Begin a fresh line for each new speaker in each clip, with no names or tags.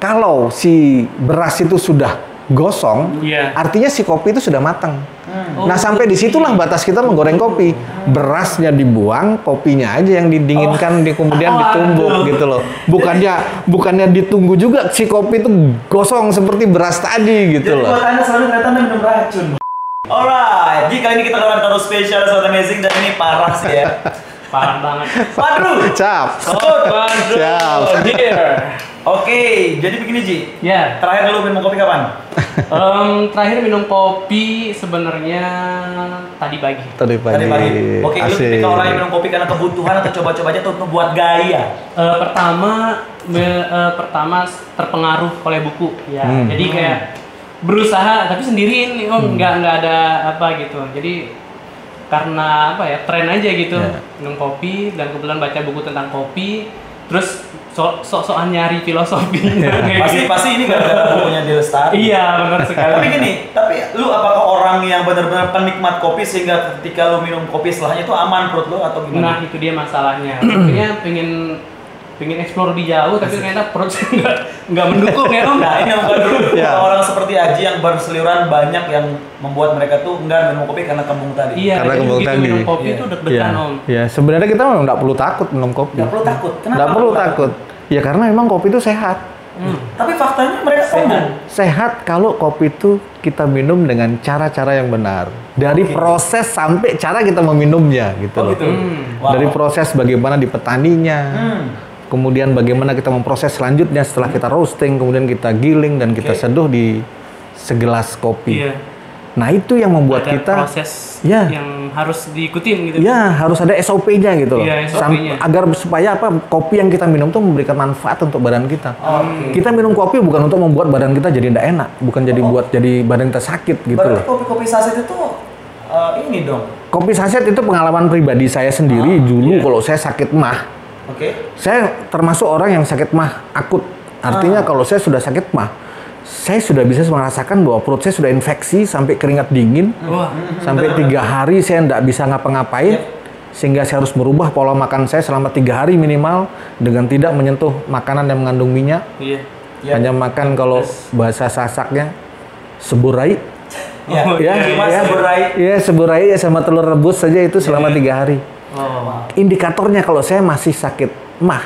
kalau si beras itu sudah gosong,
Iya.
artinya si kopi itu sudah matang.
Oh,
nah sampai di situlah batas kita menggoreng kopi. Berasnya dibuang, kopinya aja yang didinginkan, di kemudian ditumbuk gitu loh. Bukannya bukannya ditunggu juga si kopi itu gosong seperti beras tadi gitu
Jadi
loh.
buat anda selalu ternyata anda minum racun. Alright, jadi kali ini kita dapat tamu spesial Sobat Amazing dan ini parah sih ya.
Parah banget.
Padru,
Cap.
Bandung,
Siap.
dear.
Oke, jadi begini Ji.
Ya,
Terakhir lu minum kopi kapan?
em, terakhir minum kopi sebenarnya tadi pagi.
Tadi pagi.
Tadi pagi. Oke, lu tipikal orang yang minum kopi karena kebutuhan atau coba-coba aja tuh buat gaya.
Eh, pertama, me- eh, pertama terpengaruh oleh buku. Ya,
Hmm.
jadi kayak berusaha tapi sendiriin, oh nggak nggak ada apa gitu. Jadi karena apa ya tren aja gitu
Ya.
minum kopi dan kebetulan baca buku tentang kopi terus so- sok-sokan nyari filosofinya kayak
Pasti
gitu.
pasti ini gara-gara bukunya di Lestari.
iya benar sekali
Tapi gini, tapi lu apakah orang yang benar-benar penikmat kopi sehingga ketika lu minum kopi setelahnya itu aman perut lu atau
Nah
gimana?
itu dia masalahnya. Akhirnya pengen pengen explore lebih jauh tapi ternyata perut saya nggak nggak mendukung ya om.
Nah ini yang dulu
Ya.
orang seperti Aji yang berseliuran banyak yang membuat mereka tuh enggak minum kopi karena kembung tadi.
Iya,
Karena kembung
begitu
tadi.
minum kopi
Iya.
itu
Ya,
deg-degan om.
ya sebenarnya kita memang nggak perlu takut minum kopi.
Nggak perlu takut. Kenapa?
Nggak perlu takut. Ya karena memang kopi itu sehat.
Hmm.
Tapi faktanya mereka kembung.
Sehat kalau kopi itu kita minum dengan cara-cara yang benar. Dari
Oke.
proses sampai cara kita meminumnya gitu
Oh
loh.
gitu.
Hmm.
Wow.
Dari proses bagaimana di petaninya,
Hmm.
Kemudian bagaimana kita memproses selanjutnya setelah kita roasting, kemudian kita giling dan kita
Oke.
seduh di segelas kopi.
Iya.
Nah itu yang membuat
Ada
kita
proses
Ya.
yang harus diikutin gitu.
Ya, harus ada SOP-nya gitu loh.
Iya,
Sam-
SOP-nya.
agar supaya apa? Kopi yang kita minum tuh memberikan manfaat untuk badan kita.
Oke.
Kita minum kopi bukan untuk membuat badan kita jadi tidak enak, bukan jadi
Oh.
buat jadi badan kita sakit gitu
Berarti
loh.
kopi-kopi saset itu uh, ini dong.
Kopi saset itu pengalaman pribadi saya sendiri
Ah,
dulu
iya.
kalau saya sakit mah.
Oke.
Saya termasuk orang yang sakit mah akut. Artinya
Ah.
kalau saya sudah sakit mah, saya sudah bisa merasakan bahwa perut saya sudah infeksi sampai keringat dingin.
Wah.
sampai tiga hari saya tidak bisa ngapa-ngapain sehingga saya harus merubah pola makan saya selama tiga hari minimal dengan tidak menyentuh makanan yang mengandung minyak
Iya.
Ya.
hanya makan kalau bahasa sasaknya seburai
Ya,
Oh,
ya
cuma
ya
seberai.
ya seburai ya sama telur rebus saja itu selama
Iya.
tiga hari
Oh.
indikatornya kalau saya masih sakit mah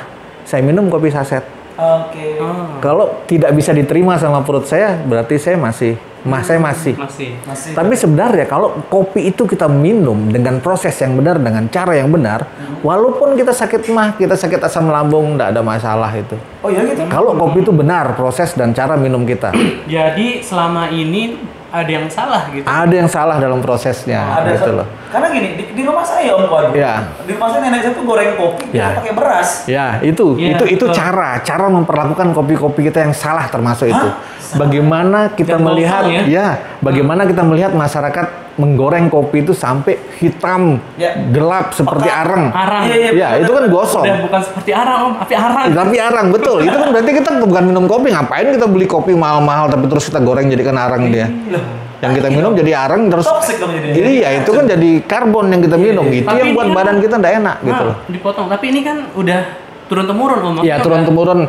saya minum kopi saset
Oke.
Oh.
kalau tidak bisa diterima sama perut saya berarti saya masih mah saya masih
Masih.
Masih.
Tapi sebenarnya kalau kopi itu kita minum dengan proses yang benar, dengan cara yang benar, walaupun kita sakit mah, kita sakit asam lambung, tidak ada masalah itu.
Oh iya gitu.
Kalau kopi itu benar proses dan cara minum kita,
Jadi selama ini ada yang salah gitu.
ada yang salah dalam prosesnya,
Ada
gitu loh.
Karena gini, di, di rumah saya Om Kuadu.
Ya.
Di rumah saya nenek saya tuh goreng kopi
Ya.
pakai beras.
Ya itu,
Iya,
itu itu
betul.
cara, cara memperlakukan kopi-kopi kita yang salah termasuk itu. Bagaimana kita
Dan
melihat,
gosong
ya, bagaimana kita melihat masyarakat menggoreng kopi itu sampai hitam,
Ya.
gelap seperti
Pekat.
arang.
Arang.
Iya, iya,
Ya, itu kan gosong.
Udah bukan seperti arang om, tapi arang.
Tapi arang betul. Itu kan berarti kita bukan minum kopi. Ngapain kita beli kopi mahal-mahal tapi terus kita goreng jadikan arang dia.
Loh,
Yang kita minum jadi arang terus
toxic dong jadinya.
Iya, itu kan jadi karbon yang kita minum. Itu
Tapi
yang buat
kan-
badan kita tidak enak gitu
Nah,
loh.
dipotong. Tapi ini kan udah turun temurun om.
Ya turun temurun.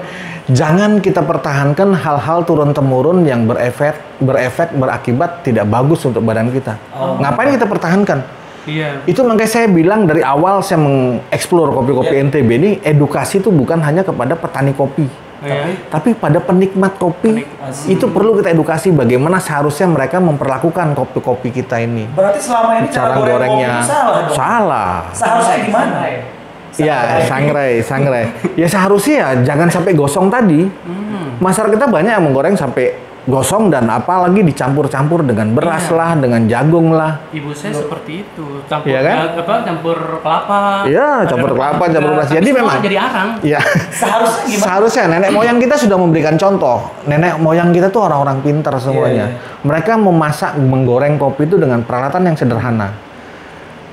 Jangan kita pertahankan hal-hal turun temurun yang berefek berefek berakibat tidak bagus untuk badan kita.
Oh.
Ngapain kita pertahankan?
Iya.
Itu makanya saya bilang dari awal saya mengeksplor kopi-kopi
Ya.
NTB ini edukasi itu bukan hanya kepada petani kopi.
Iya.
Tapi pada penikmat kopi
Penik-
itu perlu kita edukasi bagaimana seharusnya mereka memperlakukan kopi-kopi kita ini.
Berarti selama ini
Cara
goreng
gorengnya
kopi salah dong.
salah.
Seharusnya gimana?
Iya, sangrai, sangrai. Ya seharusnya ya jangan sampai gosong tadi.
Hmm.
Masyarakat kita banyak yang menggoreng sampai gosong dan apalagi dicampur-campur dengan beras
Iya.
lah, dengan jagung lah.
Ibu saya seperti itu. Campur
Iya kan?
apa? Campur kelapa.
Iya, campur kelapa, campur beras. Jadi memang-
jadi arang.
Iya.
Seharusnya gimana?
Seharusnya nenek moyang kita sudah memberikan contoh. Nenek moyang kita tuh orang-orang pintar semuanya.
Iya,
Mereka memasak, menggoreng kopi itu dengan peralatan yang sederhana.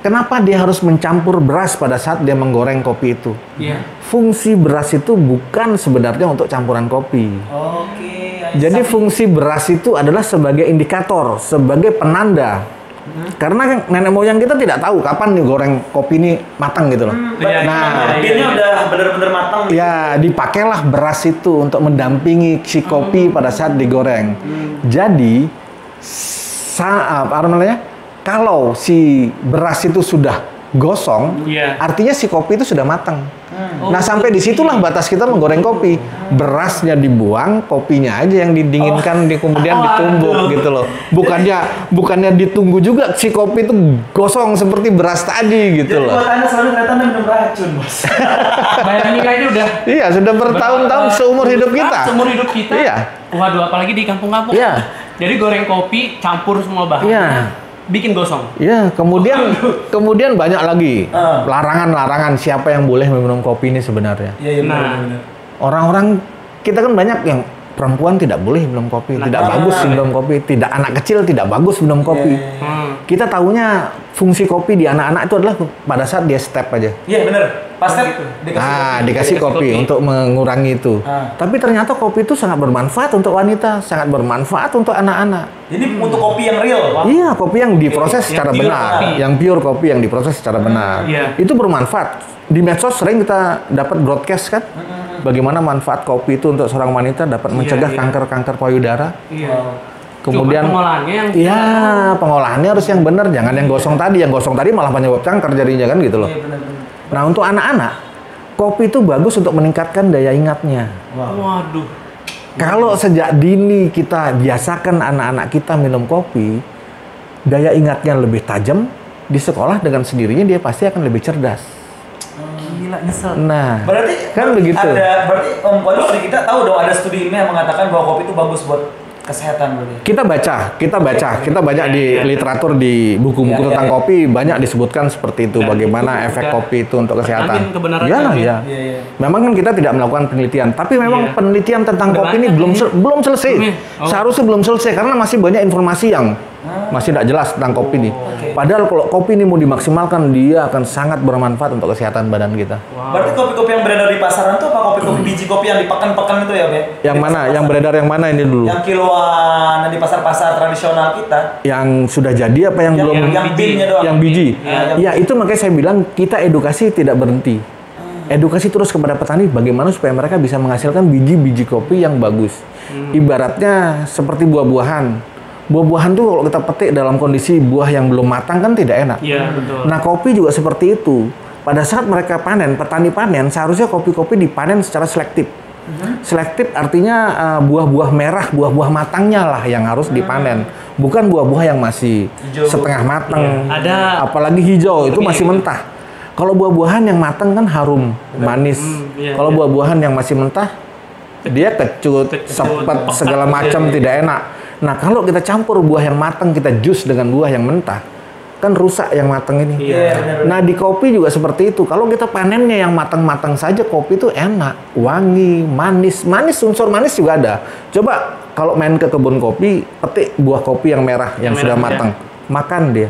Kenapa dia harus mencampur beras pada saat dia menggoreng kopi itu?
Iya.
Fungsi beras itu bukan sebenarnya untuk campuran kopi.
Oke.
Jadi fungsi beras itu adalah sebagai indikator, sebagai penanda Karena kan nenek moyang kita tidak tahu kapan nih goreng kopi ini matang gitu loh.
Iya,
nah,
iya, iya.
Binnya udah bener-bener matang.
Ya, dipakailah beras itu untuk mendampingi si kopi pada saat digoreng. Jadi, saat apa namanya? Kalau si beras itu sudah gosong,
Iya.
artinya si kopi itu sudah matang.
Oh,
nah, sampai di situlah batas kita menggoreng kopi. Berasnya dibuang, kopinya aja yang didinginkan, di kemudian
Oh,
ditumbuk
aduh.
gitu loh. Bukannya bukannya ditunggu juga si kopi itu gosong seperti beras tadi gitu
Jadi
loh.
buat anda soalnya ternyata anda minum racun, bos.
Bayangin aja udah
Iya, sudah bertahun-tahun seumur hidup kita.
Seumur hidup kita.
Iya.
Waduh, apalagi di kampung-kampung.
Iya.
Jadi goreng kopi campur semua bahan.
Iya.
Bikin gosong.
Ya, kemudian kemudian banyak lagi
Ah.
larangan-larangan siapa yang boleh meminum kopi ini sebenarnya.
Iya, iya,
Nah.
Orang-orang kita kan banyak yang perempuan tidak boleh minum kopi,
Nah,
tidak
ah.
bagus minum kopi, tidak anak kecil tidak bagus minum kopi.
Iya, iya,
Hmm.
Kita tahunya fungsi kopi di anak-anak itu adalah pada saat dia step aja.
Iya, bener. Pas step,
gitu.
dikasih
Ah,
kopi.
dikasih kopi
kopi.
untuk mengurangi itu.
Ah.
Tapi ternyata kopi itu sangat bermanfaat untuk wanita, sangat bermanfaat untuk anak-anak.
Ini untuk kopi yang real.
Iya, kopi yang diproses
Yang
secara
pure
benar,
kopi.
yang pure kopi yang diproses secara benar.
Iya.
Itu bermanfaat. Di medsos sering kita dapat broadcast kan, bagaimana manfaat kopi itu untuk seorang wanita dapat
Iya,
mencegah
iya.
kanker-kanker payudara.
Iya.
Wow.
Kemudian,
Cuma pengolahannya yang
iya pengolahannya harus yang benar, jangan yang gosong tadi. Yang gosong tadi malah penyebab kanker jadinya kan gitu loh.
Iya, bener-bener.
Nah untuk anak-anak, kopi itu bagus untuk meningkatkan daya ingatnya.
Wow.
Waduh.
Kalau sejak dini kita biasakan anak-anak kita minum kopi, daya ingatnya lebih tajam, di sekolah dengan sendirinya dia pasti akan lebih cerdas.
Nyesel.
Nah,
Berarti
kan begitu.
Ada berarti Om Kodok dari kita tahu dong ada studi ilmiah yang mengatakan bahwa kopi itu bagus buat kesehatan berarti.
Kita baca, kita baca, kita banyak di
Iya, iya.
literatur di buku-buku
Iya, iya,
tentang
iya.
kopi banyak disebutkan seperti itu
Dan
bagaimana
itu
efek kopi itu untuk kesehatan. Iyalah,
Amin.
ya.
Iya, iya.
Memang kan kita tidak melakukan penelitian, tapi memang
Iya.
penelitian tentang
Udah
kopi ini belum
ini.
sel- belum selesai.
Ya? Oh.
Seharusnya belum selesai karena masih banyak informasi yang masih tidak jelas tentang kopi ini.
Oke.
Padahal kalau kopi ini mau dimaksimalkan, dia akan sangat bermanfaat untuk kesehatan badan kita.
Wow.
Berarti kopi-kopi yang beredar di pasaran tuh apa kopi-kopi biji kopi yang dipekan-pekan itu ya, Be?
Yang
Di
mana?
pasar-pasar.
Yang beredar yang mana ini dulu?
Yang kiloan yang di pasar-pasar tradisional kita.
Yang sudah jadi apa yang,
Yang,
belum?
yang, yang
biji.
doang.
yang biji.
Iya, yang-
Ya itu makanya saya bilang kita edukasi tidak berhenti. Edukasi terus kepada petani bagaimana supaya mereka bisa menghasilkan biji-biji kopi yang bagus. Ibaratnya seperti buah-buahan. Buah-buahan tuh kalau kita petik dalam kondisi buah yang belum matang kan tidak enak.
Iya, betul.
Nah kopi juga seperti itu. Pada saat mereka panen, petani panen, seharusnya kopi-kopi dipanen secara selektif. Selektif artinya uh, buah-buah merah, buah-buah matangnya lah yang harus dipanen, bukan buah-buah yang masih
Hijau.
setengah matang.
Iya. Ada-
apalagi hijau itu
Iya,
masih
iya.
mentah. Kalau buah-buahan yang matang kan harum, manis.
Hmm, iya,
Kalau
iya.
buah-buahan yang masih mentah, dia kecut,
Kecut,
sepet, segala
iya,
macam
iya.
tidak enak. Nah kalau kita campur buah yang matang, kita jus dengan buah yang mentah, kan rusak yang matang ini.
Iya.
Iya, benar.
Nah di kopi juga seperti itu. Kalau kita panennya yang matang-matang saja, kopi itu enak, wangi, manis, manis unsur manis juga ada. Coba kalau main ke kebun kopi, petik buah kopi yang merah yang,
Yang
sudah
merah,
matang, makan dia.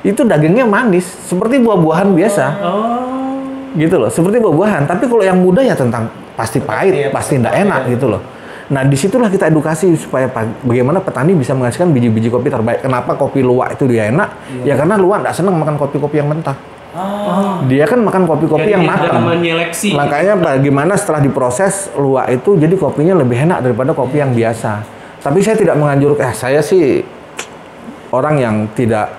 Itu dagingnya manis, seperti buah-buahan biasa,
Oh.
gitu loh. Seperti buah-buahan. Tapi kalau yang muda ya tentang pasti pahit,
Iya,
pasti tidak enak
ya.
gitu loh. Nah di situlah kita edukasi supaya pa- bagaimana petani bisa menghasilkan biji-biji kopi terbaik. Kenapa kopi luwak itu dia enak?
Iya.
Ya karena luwak tidak senang makan kopi-kopi yang mentah.
Ah,
Dia kan makan kopi-kopi yang matang.
menyeleksi.
Makanya bagaimana setelah diproses luwak itu jadi kopinya lebih enak daripada kopi yang biasa. Tapi saya tidak menganjurkan. Eh, saya sih orang yang tidak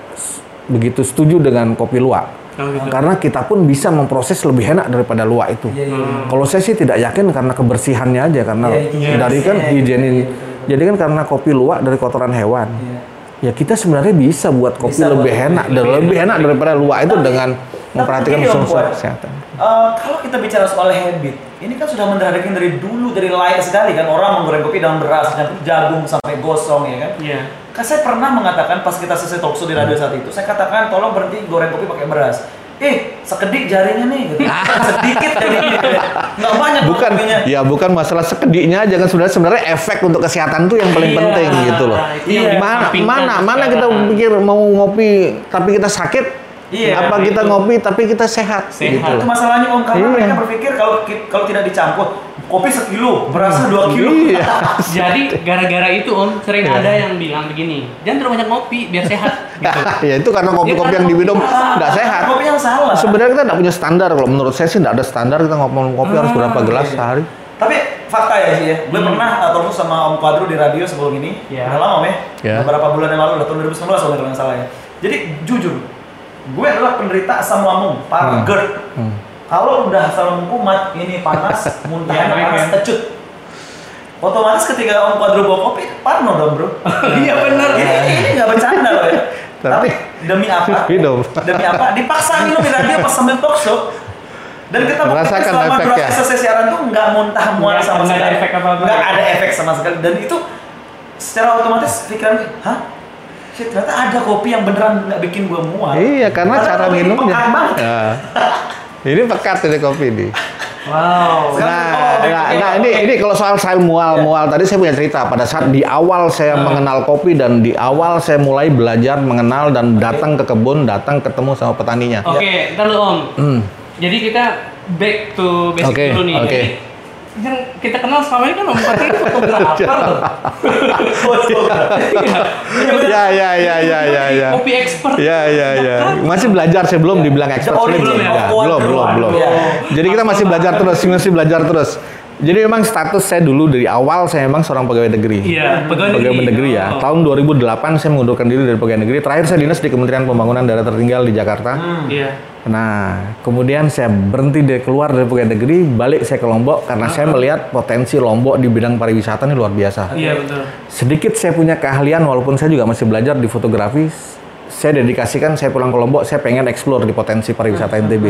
begitu setuju dengan kopi luwak.
Oh, gitu.
Karena kita pun bisa memproses lebih enak daripada luwak itu.
Iya, iya, iya.
Kalau saya sih tidak yakin karena kebersihannya aja karena
Iya, higienisnya,
dari kan
iya,
higienis.
iya, betul.
Jadi kan karena kopi luwak dari kotoran hewan.
Iya.
Ya kita sebenarnya bisa buat kopi
Bisa buat
lebih
kopi
enak dan
lebih
lebih enak daripada luwak itu
Tapi-
dengan memperhatikan unsur kesehatan.
Eh, kalau kita bicara soal habit, ini kan sudah mendarah daging dari dulu, dari lahir sekali kan orang menggoreng kopi dengan beras, dengan jagung sampai gosong ya kan.
Iya.
Kan saya pernah mengatakan pas kita selesai talkshow di radio saat itu, saya katakan tolong berhenti goreng kopi pakai beras. Eh, sekedik jarinya nih, gitu. sedikit jarinya, nggak banyak
bukan
kopinya.
ya bukan masalah sekediknya aja kan sebenarnya sebenarnya efek untuk kesehatan tuh yang paling
Iya,
penting gitu loh
yang
mana mana mana kita pikir mau ngopi tapi kita sakit
Iya,
apa kita
itu.
ngopi tapi kita sehat,
Sehat.
gitu
Itu masalahnya om karena
Iya.
mereka berpikir kalau kalau tidak dicampur kopi sekilo, berasnya dua kilo.
Iya.
Jadi gara-gara itu om sering
Iya.
ada yang bilang begini, jangan terlalu banyak ngopi biar sehat. Gitu.
ya itu karena kopi-kopi yang diminum nggak sehat.
Kopi yang salah.
Sebenarnya kita nggak punya standar. Kalau menurut saya sih nggak ada standar kita ngomong kopi harus berapa
Ah,
gelas
iya.
sehari.
Tapi fakta ya sih ya, gue
Hmm.
pernah uh, talk sama Om Quadro di radio sebelum ini,
Iya.
udah lama Om ya,
Iya.
beberapa bulan yang lalu, udah tahun 2019 kalau nggak salah ya. Jadi jujur, gue adalah penderita asam lambung, parah,
Hmm.
GERD.
Hmm.
Kalau udah asam lambung kumat, ini panas, muntahnya
Iya,
panas, tecut. Otomatis ketika Om Quadro bawa kopi, parno dong bro.
Iya, bener.
Ini, ini nggak bercanda loh ya.
Tapi-
Tapi demi apa?
Minum.
Demi apa? Dipaksa minum di radio pas sambil talk show. Dan kita buktikan
Merasakan
selama
efeknya.
durasi selesai siaran tuh nggak muntah mual sama
nggak ada
sekali.
efek apa-apa.
Nggak ada efek sama sekali. Dan itu secara otomatis pikiran hah? Shit, ternyata ada kopi yang beneran nggak bikin gua mual.
Iya, karena cara
kopi ini
minumnya. Ya. Ini pekat ini kopi ini.
Wow.
Nah,
oh,
nah, nah, ini ini kalau soal soal mual mual tadi saya punya cerita pada saat di awal saya mengenal kopi dan di awal saya mulai belajar mengenal dan datang ke kebun datang ketemu sama petaninya.
Oke, ntar dulu om.
Hmm.
Jadi kita back to basic
Oke,
dulu nih.
oke.
Jadi, yang kita kenal selama ini kan om Fatih ini fotografer tuh.
Ya ya ya ya ya ya.
Kopi expert.
Ya ya ya. Masih belajar saya belum dibilang expert
Oh, belum ya?
Belum
belum.
belum.
Iya.
Jadi kita masih belajar terus, masih belajar terus. Jadi memang status saya dulu dari awal saya memang seorang pegawai negeri.
Iya, pegawai
Pegawai negeri ya.
Oh.
Tahun 2008 saya mengundurkan diri dari pegawai negeri. Terakhir saya dinas di Kementerian Pembangunan Daerah Tertinggal di Jakarta.
Iya.
Nah, kemudian saya berhenti dari keluar dari pegawai negeri, balik saya ke Lombok karena saya melihat potensi Lombok di bidang pariwisata ini luar biasa.
Iya betul.
Sedikit saya punya keahlian walaupun saya juga masih belajar di fotografi. Saya dedikasikan saya pulang ke Lombok, saya pengen explore di potensi pariwisata NTB.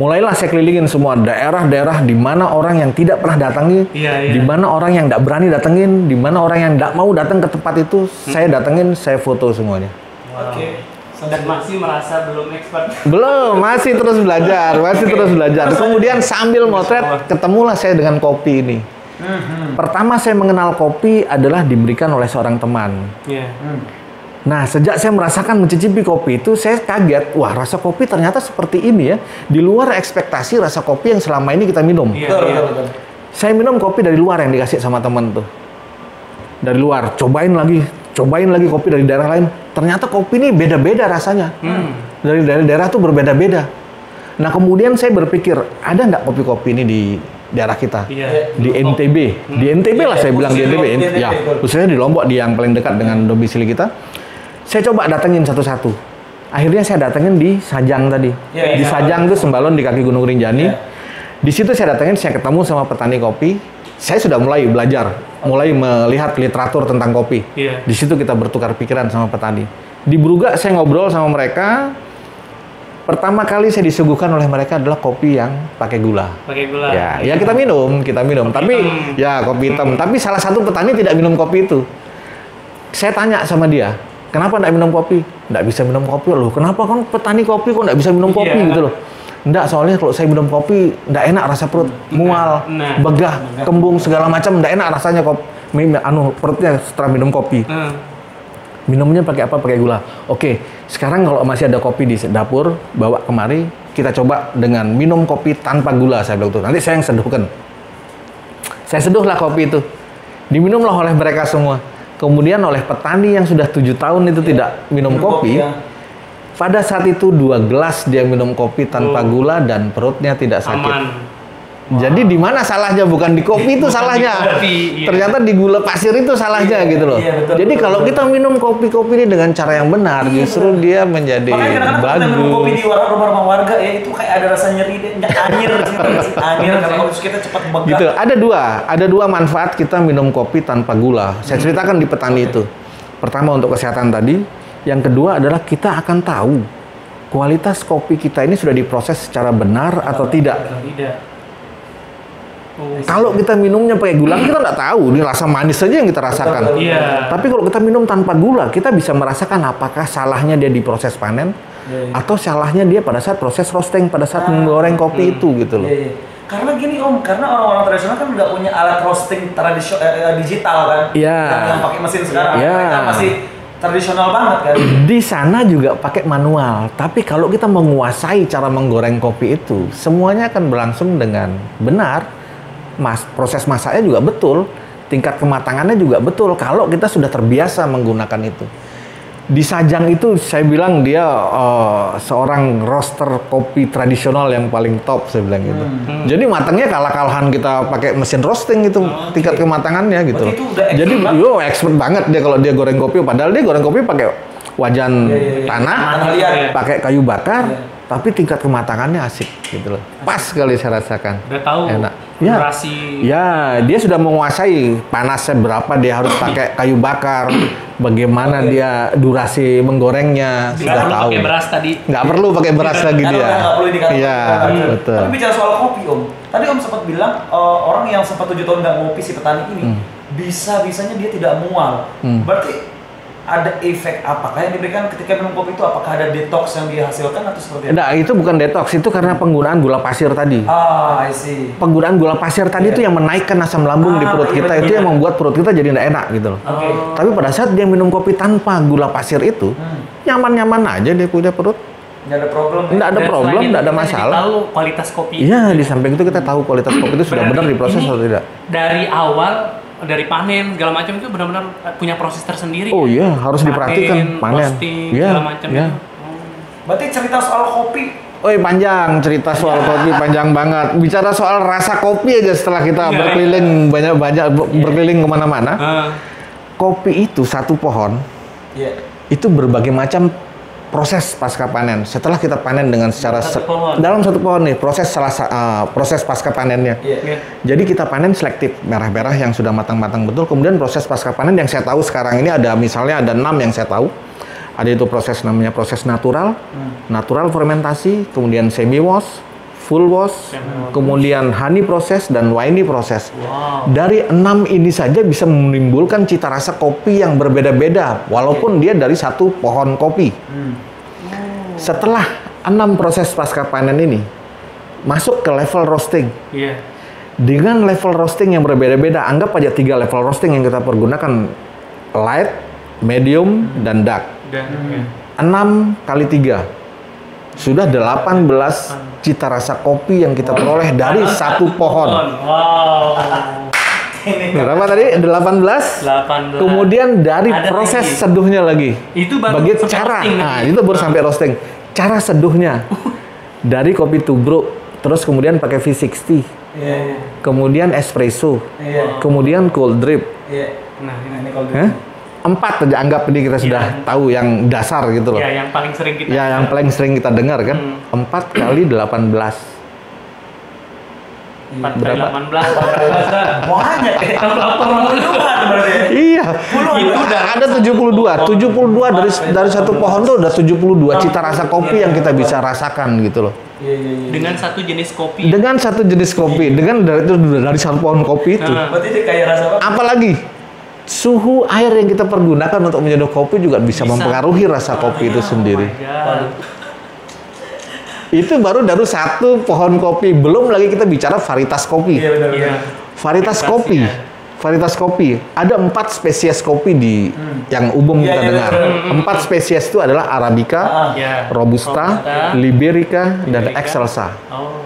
Mulailah saya kelilingin semua daerah-daerah di mana orang yang tidak pernah datangi,
Iya, iya.
di mana orang yang tidak berani datengin, di mana orang yang tidak mau datang ke tempat itu, saya datengin, saya foto semuanya.
Oke.
Dan masih merasa belum expert.
Belum, masih terus belajar, masih terus belajar. Kemudian sambil motret, ketemulah saya dengan kopi ini.
Hmm,
Pertama saya mengenal kopi adalah diberikan oleh seorang teman.
Hmm.
Nah, sejak saya merasakan mencicipi kopi itu, saya kaget. Wah, rasa kopi ternyata seperti ini ya. Di luar ekspektasi rasa kopi yang selama ini kita minum.
Iya,
Betul,
iya.
betul.
Saya minum kopi dari luar yang dikasih sama temen tuh. Dari luar, cobain lagi, cobain lagi kopi dari daerah lain. Ternyata kopi ini beda-beda rasanya.
Hmm.
Dari dari daerah tuh berbeda-beda. Nah, kemudian saya berpikir, ada nggak kopi-kopi ini di daerah kita?
Iya.
Di NTB, di NTB lah saya bilang di NTB, ya, khususnya di Lombok di yang paling dekat dengan domisili kita. Saya coba datengin satu-satu. Akhirnya saya datengin di Sajang tadi.
Iya,
di
iya.
Sajang itu Sembalun di kaki Gunung Rinjani.
Iya.
Di situ saya datengin, saya ketemu sama petani kopi. Saya sudah mulai belajar, mulai melihat literatur tentang kopi.
Iya.
Di situ kita bertukar pikiran sama petani. Di Bruga saya ngobrol sama mereka. Pertama kali saya disuguhkan oleh mereka adalah kopi yang pakai gula.
Pakai gula.
Ya, ya kita minum, kita minum. Tapi
hitam.
ya kopi hitam. Tapi salah satu petani tidak minum kopi itu. Saya tanya sama dia, kenapa tidak minum kopi? Tidak bisa minum kopi loh. Kenapa kan petani kopi kok tidak bisa minum kopi
Iya.
gitu loh? Enggak, soalnya kalau saya minum kopi tidak enak rasa perut, mual,
Nah.
begah, kembung segala macam tidak enak rasanya kok. Anu perutnya setelah minum kopi.
Hmm.
Minumnya pakai apa? Pakai gula. Oke, sekarang kalau masih ada kopi di dapur, bawa kemari, kita coba dengan minum kopi tanpa gula, saya bilang tuh. Nanti saya yang seduhkan. Saya seduhlah kopi itu. Diminumlah oleh mereka semua. Kemudian oleh petani yang sudah tujuh tahun itu tidak minum kopi,
ya.
pada saat itu dua gelas dia minum kopi tanpa
Oh.
gula dan perutnya tidak sakit.
Aman.
Jadi di mana salahnya? Bukan di kopi itu
di
salahnya.
kopi, iya.
Ternyata di gula pasir itu salahnya
Iya,
gitu loh.
iya, betul,
Jadi
betul,
kalau
betul.
kita minum kopi-kopi ini dengan cara yang benar, justru dia menjadi
Makanya kadang-kadang kalau kita minum kopi di
bagus.
rumah-rumah warga ya itu kayak ada rasa nyeri deh, anyir gitu, karena kalau kita cepat begah.
Gitu. Ada dua, ada dua manfaat kita minum kopi tanpa gula. Saya ceritakan di petani itu. Pertama untuk kesehatan tadi, yang kedua adalah kita akan tahu kualitas kopi kita ini sudah diproses secara benar atau tidak.
Tidak. Oh.
Kalau kita minumnya pakai gula, kita nggak tahu. Ini rasa manis saja yang kita rasakan.
Iya.
Tapi kalau kita minum tanpa gula, kita bisa merasakan apakah salahnya dia di proses panen
Iya, iya.
atau salahnya dia pada saat proses roasting, pada saat menggoreng kopi itu gitu loh.
Iya, iya. Karena gini om, karena orang-orang tradisional kan nggak punya alat roasting tradisional digital kan,
Iya.
yang, yang pakai mesin sekarang,
Iya.
mereka masih tradisional banget kan.
Di sana juga pakai manual, tapi kalau kita menguasai cara menggoreng kopi itu, semuanya akan berlangsung dengan benar. Mas proses masaknya juga betul, tingkat kematangannya juga betul. Kalau kita sudah terbiasa menggunakan itu. Di Sajang itu saya bilang dia eh, seorang roaster kopi tradisional yang paling top saya bilang gitu. Jadi matangnya kalah-kalahan kita pakai mesin roasting itu tingkat kematangannya gitu.
Berarti itu udah expert
Jadi
banget.
yo expert banget dia kalau dia goreng kopi padahal dia goreng kopi pakai wajan
Iya, iya, iya.
tanah,
Tanah liat.
pakai kayu bakar,
Iya.
Tapi tingkat kematangannya asik gitu loh. Pas sekali saya rasakan.
Udah tahu
Enak. Ya.
durasi
Ya, dia sudah menguasai panasnya berapa dia harus pakai kayu bakar, bagaimana
Oke.
dia durasi menggorengnya
nggak
sudah
perlu
tahu.
pakai beras tadi.
Nggak perlu pakai beras lagi dia.
nggak perlu.
Iya,
Betul.
betul.
Tapi bicara soal kopi om, tadi om sempat bilang eh, orang yang sempat tujuh tahun nggak ngopi si petani ini bisa bisanya dia tidak mual.
Hmm.
Berarti ada efek apakah yang diberikan ketika minum kopi itu? Apakah ada detox yang dihasilkan atau seperti apa?
Nah, itu bukan detox, itu karena penggunaan gula pasir tadi.
Ah, I see.
Penggunaan gula pasir tadi
Iya.
itu yang menaikkan asam lambung di
Ah,
perut
iya,
kita,
betul.
itu yang membuat perut kita jadi tidak enak gitu loh.
Oke.
Tapi pada saat dia minum kopi tanpa gula pasir itu,
Hmm.
nyaman-nyaman aja dia punya perut.
Nggak ada problem. ya?
Nggak ada
Dan
problem,
itu
nggak ada
kita
masalah.
Tahu kualitas kopi.
Iya, di samping itu kita tahu kualitas kopi itu sudah benar diproses atau tidak.
Dari awal dari panen segala macam itu benar-benar punya proses tersendiri.
Oh
ya?
iya, harus diperhatikan panen.
roasting,
Iya,
segala macam
iya.
itu. Oh.
Berarti cerita soal kopi
Oi panjang cerita soal kopi panjang banget. Bicara soal rasa kopi aja setelah kita
Iya.
berkeliling banyak-banyak ber- berkeliling ke mana-mana.
Ah,
Kopi itu satu pohon
Iya.
itu berbagai macam proses pasca panen. Setelah kita panen dengan secara
Satu
se-
pohon.
dalam satu pohon nih proses salah sa- uh, proses pasca panennya.
Iya.
iya.
Jadi kita panen selektif merah-merah yang sudah matang-matang betul. Kemudian proses pasca panen yang saya tahu sekarang ini ada misalnya ada enam yang saya tahu. Ada itu proses namanya proses natural, natural fermentasi, kemudian semi wash, full wash, kemudian honey proses dan winey proses.
Wow.
Dari enam ini saja bisa menimbulkan cita rasa kopi yang berbeda-beda, walaupun dia dari satu pohon kopi.
Hmm.
Setelah enam proses pasca panen ini masuk ke level roasting,
Iya.
dengan level roasting yang berbeda-beda, anggap aja tiga level roasting yang kita pergunakan light, medium, dan dark.
Dan
Hmm.
iya.
6 kali 3 sudah 18 cita rasa kopi yang kita peroleh dari satu pohon.
Wow.
Ini
Berapa tadi? 18.
18.
Kemudian dari
Ada
proses
lagi.
seduhnya lagi.
Itu baru
Bagi cara.
roasting
Nah, itu baru sampai roasting. Cara seduhnya dari kopi tubruk, terus kemudian pakai V60,
Iya. iya.
kemudian espresso,
Iya.
kemudian cold drip.
Iya.
Nah, ini.
kalau
Hah? Empat aja anggap ini kita sudah
Iya.
tahu yang dasar gitu loh.
Ya, yang paling sering kita
Ya, yang paling sering kita dengar kan,
Hmm.
4 kali 18.
4 kali
berapa?
18, 18 dah.
banyak ya. Berarti. ya.
Iya.
Itu udah
Ada 72. 72 dari dari satu pohon tuh udah 72 cita rasa kopi yang kita bisa rasakan gitu loh.
Iya, iya, iya.
dengan satu jenis kopi.
Dengan satu jenis kopi, dengan dari itu dari satu pohon kopi itu.
Nah.
Berarti dia kayak rasa apa?
Apalagi suhu air yang kita pergunakan untuk menyeduh kopi juga bisa,
Bisa.
mempengaruhi rasa kopi itu
Oh
sendiri.
God.
Itu baru dari satu pohon kopi, belum lagi kita bicara varietas kopi.
Iya benar.
Iya.
Varietas kopi, varietas kopi. Ada empat spesies kopi di yang umum
Iya,
kita
iya,
dengar.
betul.
Empat spesies itu adalah arabica,
Ah,
Ya.
robusta,
Robusta,
liberica, dan
Liberica.
excelsa.
Oh.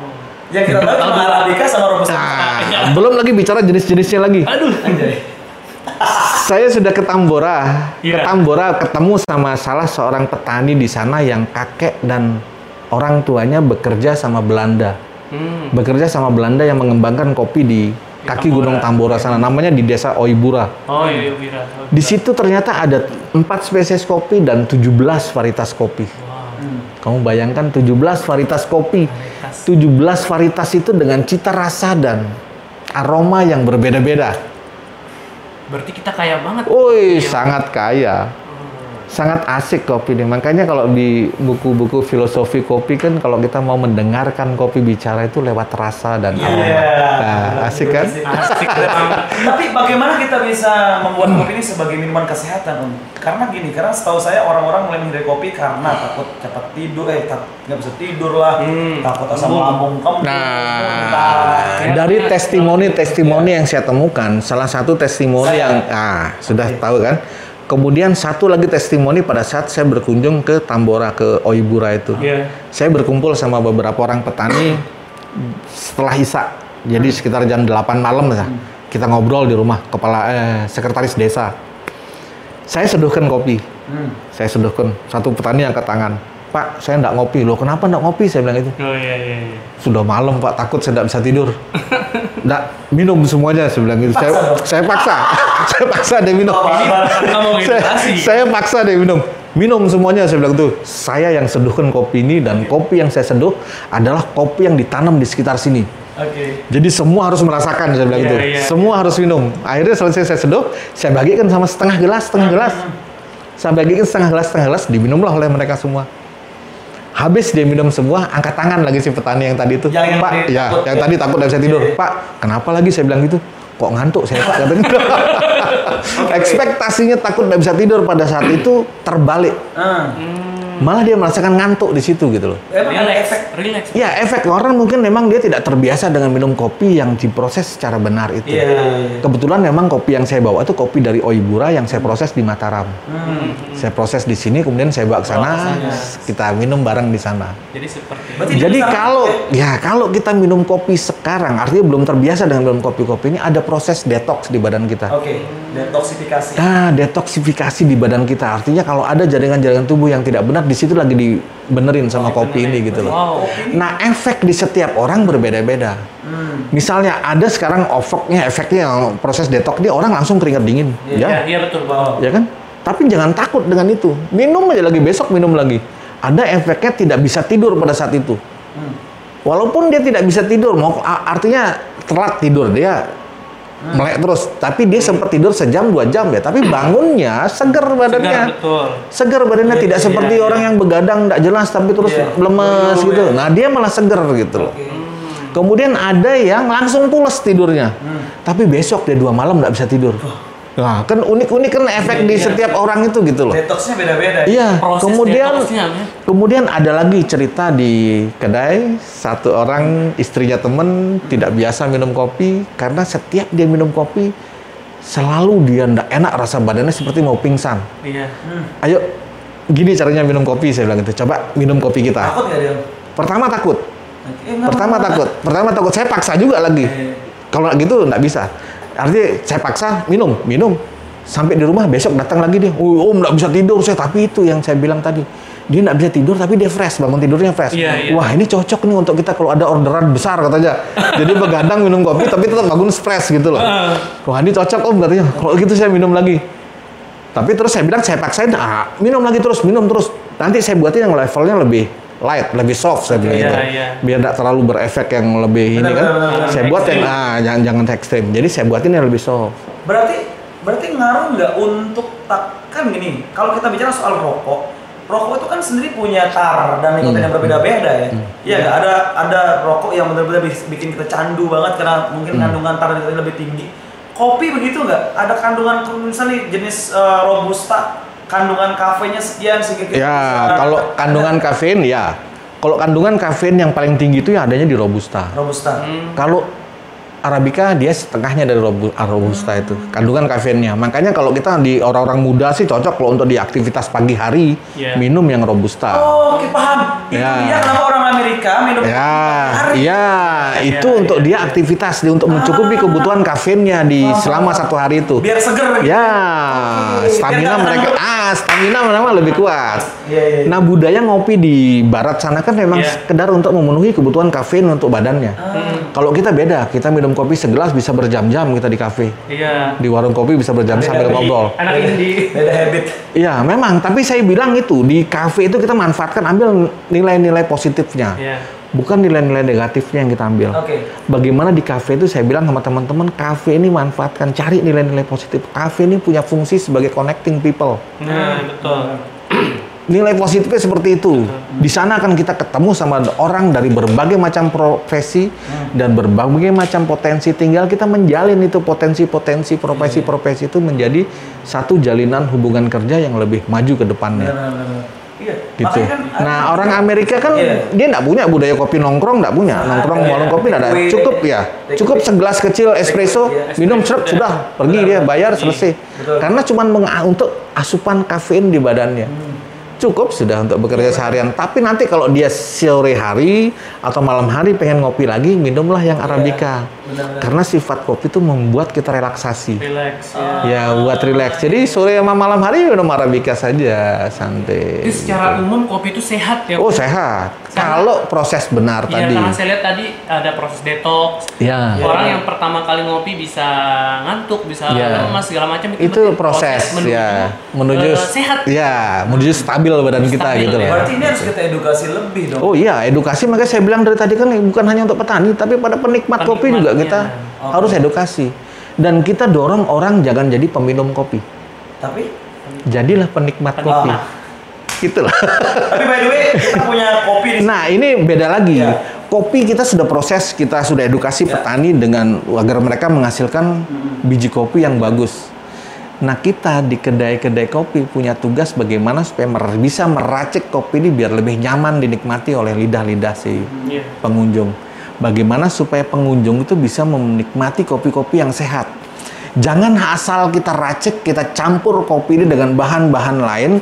Yang kita tahu cuma arabica sama robusta.
Nah, belum lagi bicara jenis-jenisnya lagi.
Aduh.
Anjay.
Saya sudah ke Tambora, ke
Iya.
Tambora ketemu sama salah seorang petani di sana yang kakek dan orang tuanya bekerja sama Belanda.
Hmm.
Bekerja sama Belanda yang mengembangkan kopi di kaki
Tambora.
Gunung Tambora sana. Namanya di desa Oibura.
Oh iya,
Di situ ternyata ada empat spesies kopi dan 17 varietas kopi.
Wow.
Kamu bayangkan 17 varietas kopi.
Varietas.
17 varietas itu dengan cita rasa dan aroma yang berbeda-beda.
Berarti kita kaya banget.
Woi,
Iya.
sangat kaya. Sangat asik kopi ini. Makanya kalau di buku-buku filosofi kopi kan kalau kita mau mendengarkan kopi bicara itu lewat rasa dan aroma.
Iya.
Nah, asik kan?
Asik.
Tapi bagaimana kita bisa membuat kopi ini sebagai minuman kesehatan, Om? Karena gini, karena setahu saya orang-orang mulai menghindari kopi karena takut cepat tidur, eh tak nggak bisa tidur lah,
Hmm.
takut asam lambung kembung,
Nah,
muntah.
dari testimoni-testimoni yang saya temukan, salah satu testimoni yang ah sudah tahu kan. Kemudian satu lagi testimoni pada saat saya berkunjung ke Tambora ke Oibura itu.
Iya.
Saya berkumpul sama beberapa orang petani setelah Isa Jadi sekitar jam 8 malam lah. Kita ngobrol di rumah kepala eh, sekretaris desa. Saya seduhkan kopi.
Hmm.
Saya seduhkan satu petani angkat tangan. Pak, saya enggak ngopi. Loh, kenapa enggak ngopi? Saya bilang gitu.
Oh iya iya iya.
Sudah malam Pak, takut saya tidak bisa tidur. Enggak, minum semuanya saya bilang gitu. Saya,
dong?
saya paksa. saya paksa dia minum.
Oh,
nggak
saya, saya paksa dia minum. Minum semuanya saya bilang tuh. Saya yang seduhkan kopi ini dan kopi yang saya seduh adalah kopi yang ditanam di sekitar sini.
Oke.
Jadi semua harus merasakan saya bilang
Iya,
gitu.
iya.
Semua harus minum. Akhirnya selesai saya seduh, saya bagikan sama setengah gelas, setengah gelas. Saya bagikan setengah gelas, setengah gelas, diminumlah oleh mereka semua. Habis dia minum semua, angkat tangan lagi si petani yang tadi itu.
Yang- yang
Pak, ya, yang
ya.
tadi takut dan saya tidur.
Iya.
Pak, kenapa lagi saya bilang gitu? Kok ngantuk saya Pak katanya. Ekspektasinya takut tidak bisa tidur pada saat itu terbalik.
Ah.
Malah dia merasakan ngantuk di situ gitu loh.
Emang ada efek
relax.
Ya efek orang mungkin memang dia tidak terbiasa dengan minum kopi yang diproses secara benar itu.
Iya.
Kebetulan memang kopi yang saya bawa itu kopi dari Oibura yang saya proses di Mataram.
Hmm.
Saya proses di sini kemudian saya bawa ke sana, kita minum bareng di sana.
Jadi seperti
Berarti
Jadi kalau
ya?
ya kalau kita minum kopi sekarang artinya belum terbiasa dengan minum kopi-kopi ini ada proses detox di badan kita.
Oke, detoksifikasi.
Nah, detoksifikasi di badan kita artinya kalau ada jaringan-jaringan tubuh yang tidak benar di situ lagi dibenerin sama kopi ini gitu loh.
Wow.
Nah, efek di setiap orang berbeda-beda.
Hmm.
Misalnya ada sekarang efeknya, efeknya yang proses detox dia orang langsung keringat dingin,
Iya.
Iya,
ya,
iya betul, Pak.
Oh.
ya kan? Tapi jangan takut dengan itu. Minum aja lagi besok minum lagi. Ada efeknya tidak bisa tidur pada saat itu.
Hmm.
Walaupun dia tidak bisa tidur, mau artinya telat tidur dia
Hmm.
melek terus. Tapi dia sempat tidur sejam dua jam ya. Tapi bangunnya seger
Segar,
badannya.
betul.
Seger badannya
Iya,
tidak
iya,
seperti
iya.
orang yang begadang tidak jelas tapi terus lemes gitu.
ya.
Nah dia malah seger gitu loh. Kemudian ada yang langsung pules tidurnya,
Hmm.
tapi besok dia dua malam nggak bisa tidur. Nah kan unik-unik kan efek
Iya,
di
iya.
setiap orang itu gitu loh.
Detoxnya beda-beda.
Iya.
Proses
Kemudian
ya.
kemudian ada lagi cerita di kedai satu orang istrinya temen tidak biasa minum kopi karena setiap dia minum kopi selalu dia ndak enak rasa badannya seperti mau pingsan.
Iya.
Hmm.
Ayo, gini caranya minum kopi saya bilang gitu. Coba minum kopi kita.
Takut nggak dia?
Pertama takut.
Eh,
Pertama takut. Pertama takut. Saya paksa juga lagi.
Eh,
Kalau gitu nggak bisa. Artinya saya paksa minum, minum. Sampai di rumah besok datang lagi dia. Oh, om nggak bisa tidur saya. Tapi itu yang saya bilang tadi. Dia nggak bisa tidur tapi dia fresh, bangun tidurnya fresh.
Iya, iya.
Wah ini cocok nih untuk kita kalau ada orderan besar katanya. Jadi begadang minum kopi tapi tetap bangun fresh gitu loh.
Ah.
Wah ini cocok om katanya. Kalau gitu saya minum lagi. Tapi terus saya bilang saya paksain, ah, minum lagi terus, minum terus. Nanti saya buatin yang levelnya lebih light, lebih soft saya bilang
Iya,
gitu.
iya.
Biar tidak terlalu berefek yang lebih ini
Benar,
kan.
benar, benar.
Saya buat yang ah jangan jangan ekstrim. Jadi saya buatin yang lebih soft.
Berarti berarti ngaruh nggak untuk tak kan gini? Kalau kita bicara soal rokok, rokok itu kan sendiri punya tar dan nikotin
Hmm.
yang berbeda-beda ya. Iya nggak? ada ada rokok yang benar-benar bikin kita candu banget karena mungkin
Hmm.
kandungan tar nikotin lebih tinggi. Kopi begitu nggak? Ada kandungan misalnya jenis eh, robusta, kandungan kafenya sekian sehingga kita
Ya,
bisa-
kalau kandungan kafein ya. Kalau kandungan kafein yang paling tinggi itu ya adanya di robusta.
robusta.
Hmm.
Kalau Arabica dia setengahnya dari robu- ah, robusta itu kandungan kafeinnya. Makanya kalau kita di orang-orang muda sih cocok kalau untuk di aktivitas pagi hari
Iya.
minum yang robusta.
Oh, oke paham. Itu
Ya.
dia kenapa orang Amerika minum
Ya,
hari.
iya, itu
Iya,
untuk
iya,
dia aktivitas dia untuk mencukupi kebutuhan kafeinnya di
Ah.
selama satu hari itu.
biar seger gitu.
Ya,
Oke,
stamina mereka ah stamina memang lebih kuat.
Iya, iya.
Nah, budaya ngopi di barat sana kan memang
Iya.
sekedar untuk memenuhi kebutuhan kafein untuk badannya.
Ah.
Kalau kita beda, kita minum kopi segelas bisa berjam-jam kita di kafe.
Iya.
Di warung kopi bisa berjam
Beda
sambil ngobrol.
Anak indie.
beda habit.
Iya, memang. Tapi saya bilang itu di kafe itu kita manfaatkan ambil nilai-nilai positifnya,
Iya.
bukan nilai-nilai negatifnya yang kita ambil.
Oke.
Bagaimana di kafe itu saya bilang sama teman-teman, kafe ini manfaatkan cari nilai-nilai positif. Kafe ini punya fungsi sebagai connecting people.
Nah, betul.
Nilai positifnya seperti itu. Di sana akan kita ketemu sama orang dari berbagai macam profesi dan berbagai macam potensi. Tinggal kita menjalin itu potensi-potensi profesi-profesi itu menjadi satu jalinan hubungan kerja yang lebih maju ke depannya.
Iya.
gitu.
Kan
nah orang Amerika kan
Iya.
dia nggak punya budaya kopi nongkrong, nggak punya
Nggak
nongkrong
ada,
warung
ya.
kopi nggak ada. Cukup ya,
take
cukup segelas kecil espresso,
iya,
minum cerut
udah.
sudah pergi dia bayar
Iya,
selesai. Karena cuma untuk asupan kafein di badannya.
Hmm.
Cukup sudah untuk bekerja seharian. Tapi nanti kalau dia sore hari atau malam hari pengen ngopi lagi, minumlah yang arabica. Karena sifat kopi itu membuat kita relaksasi.
Relax
Ya,
ya.
buat relax. Jadi sore sama malam hari minum arabica saja, santai.
Jadi secara umum kopi itu sehat ya.
Oh, sehat. Kalau proses benar
Iya,
tadi.
karena saya lihat tadi ada proses detox.
Ya.
Orang yang pertama kali ngopi bisa ngantuk, bisa
Iya.
lemas segala macam
itu proses,
menuju,
ya menuju
eh, sehat.
ya menuju stabil badan kita
Stabil,
gitu
ya.
loh
Berarti ini harus kita edukasi lebih dong.
oh iya edukasi makanya saya bilang dari tadi kan bukan hanya untuk petani tapi pada penikmat kopi juga. Kita
Oh.
harus edukasi dan kita dorong orang jangan jadi peminum kopi
Tapi
jadilah penikmat kopi
Ah.
gitulah
tapi by the way kita punya kopi di
nah ini beda lagi
Ya.
kopi kita sudah proses kita sudah edukasi
Ya.
petani dengan agar mereka menghasilkan biji kopi yang bagus Nah kita di kedai-kedai kopi punya tugas bagaimana supaya mer- bisa meracik kopi ini biar lebih nyaman dinikmati oleh lidah-lidah si
Iya.
pengunjung. Bagaimana supaya pengunjung itu bisa menikmati kopi-kopi yang sehat. Jangan asal kita racik, kita campur kopi ini dengan bahan-bahan lain.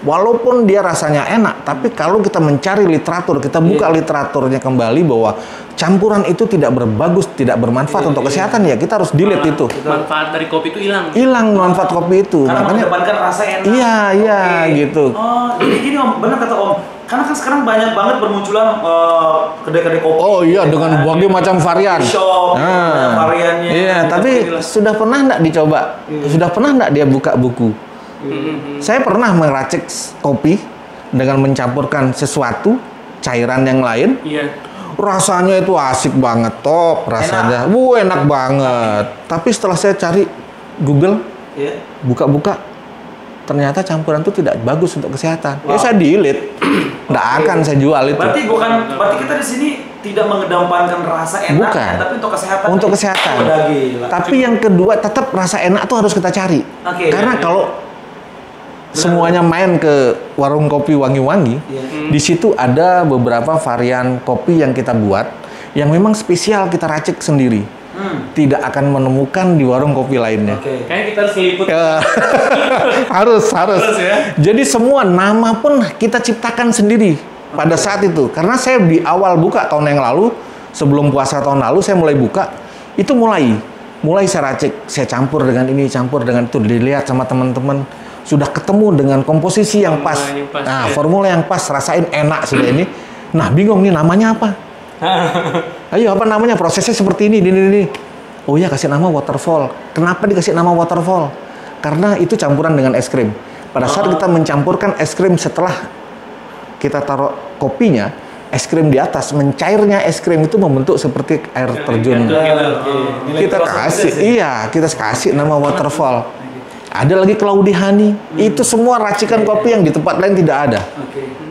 Walaupun dia rasanya enak, tapi kalau kita mencari literatur, kita buka literaturnya kembali bahwa campuran itu tidak berbagus, tidak bermanfaat untuk kesehatan ya kita harus delete itu.
Manfaat dari kopi itu hilang.
Hilang manfaat kopi itu.
karena
Makanya
rasa enak.
Iya, iya,
Oke.
gitu.
Oh, jadi gini Om, benar kata Om. Karena kan sekarang banyak banget bermunculan eh, kedai-kedai kopi.
Oh iya
ya
dengan
kan?
berbagai macam varian.
Shop,
Nah,
variannya.
Iya,
Gitu,
tapi
inilah.
sudah pernah enggak dicoba? Sudah pernah enggak dia buka buku?
Mhm.
Saya pernah meracik kopi dengan mencampurkan sesuatu cairan yang lain.
Iya.
Rasanya itu asik banget, top rasanya. Wuh, enak banget. Tapi setelah saya cari Google,
Iya.
buka-buka ternyata campuran itu tidak bagus untuk kesehatan. Ya
Wow.
saya delete. Nggak akan saya jual itu.
Berarti bukan berarti kita di sini tidak mengedepankan rasa enak,
Bukan.
tapi untuk kesehatan.
Untuk kesehatan.
Gila.
Tapi yang kedua tetap rasa enak tuh harus kita cari.
Oke.
Karena kalau semuanya main ke warung kopi wangi-wangi,
Iya.
di situ ada beberapa varian kopi yang kita buat yang memang spesial kita racik sendiri.
Hmm.
Tidak akan menemukan di warung kopi lainnya.
Oke.
Kayaknya kita harus liput.
Ya. harus, harus.
Harus ya.
Jadi semua nama pun kita ciptakan sendiri pada saat itu. Karena saya di awal buka tahun yang lalu, sebelum puasa tahun lalu saya mulai buka, itu mulai mulai saya racik, saya campur dengan ini, campur dengan itu, dilihat sama teman-teman sudah ketemu dengan komposisi yang pas.
Formula yang pas,
Nah,
ya.
formula yang pas, rasain enak sudah ini. Nah, bingung nih namanya apa? Ayo apa namanya? Prosesnya seperti ini, ini, ini. Oh ya kasih nama waterfall. Kenapa dikasih nama waterfall? Karena itu campuran dengan es krim. Pada saat kita mencampurkan es krim setelah kita taruh kopinya, es krim di atas, mencairnya es krim itu membentuk seperti air terjun.
Gitu,
Kita kasih,
ya?
iya, kita kasih nama waterfall. Ada lagi cloudy honey. Itu semua racikan kopi yang di tempat lain tidak ada.
Oke.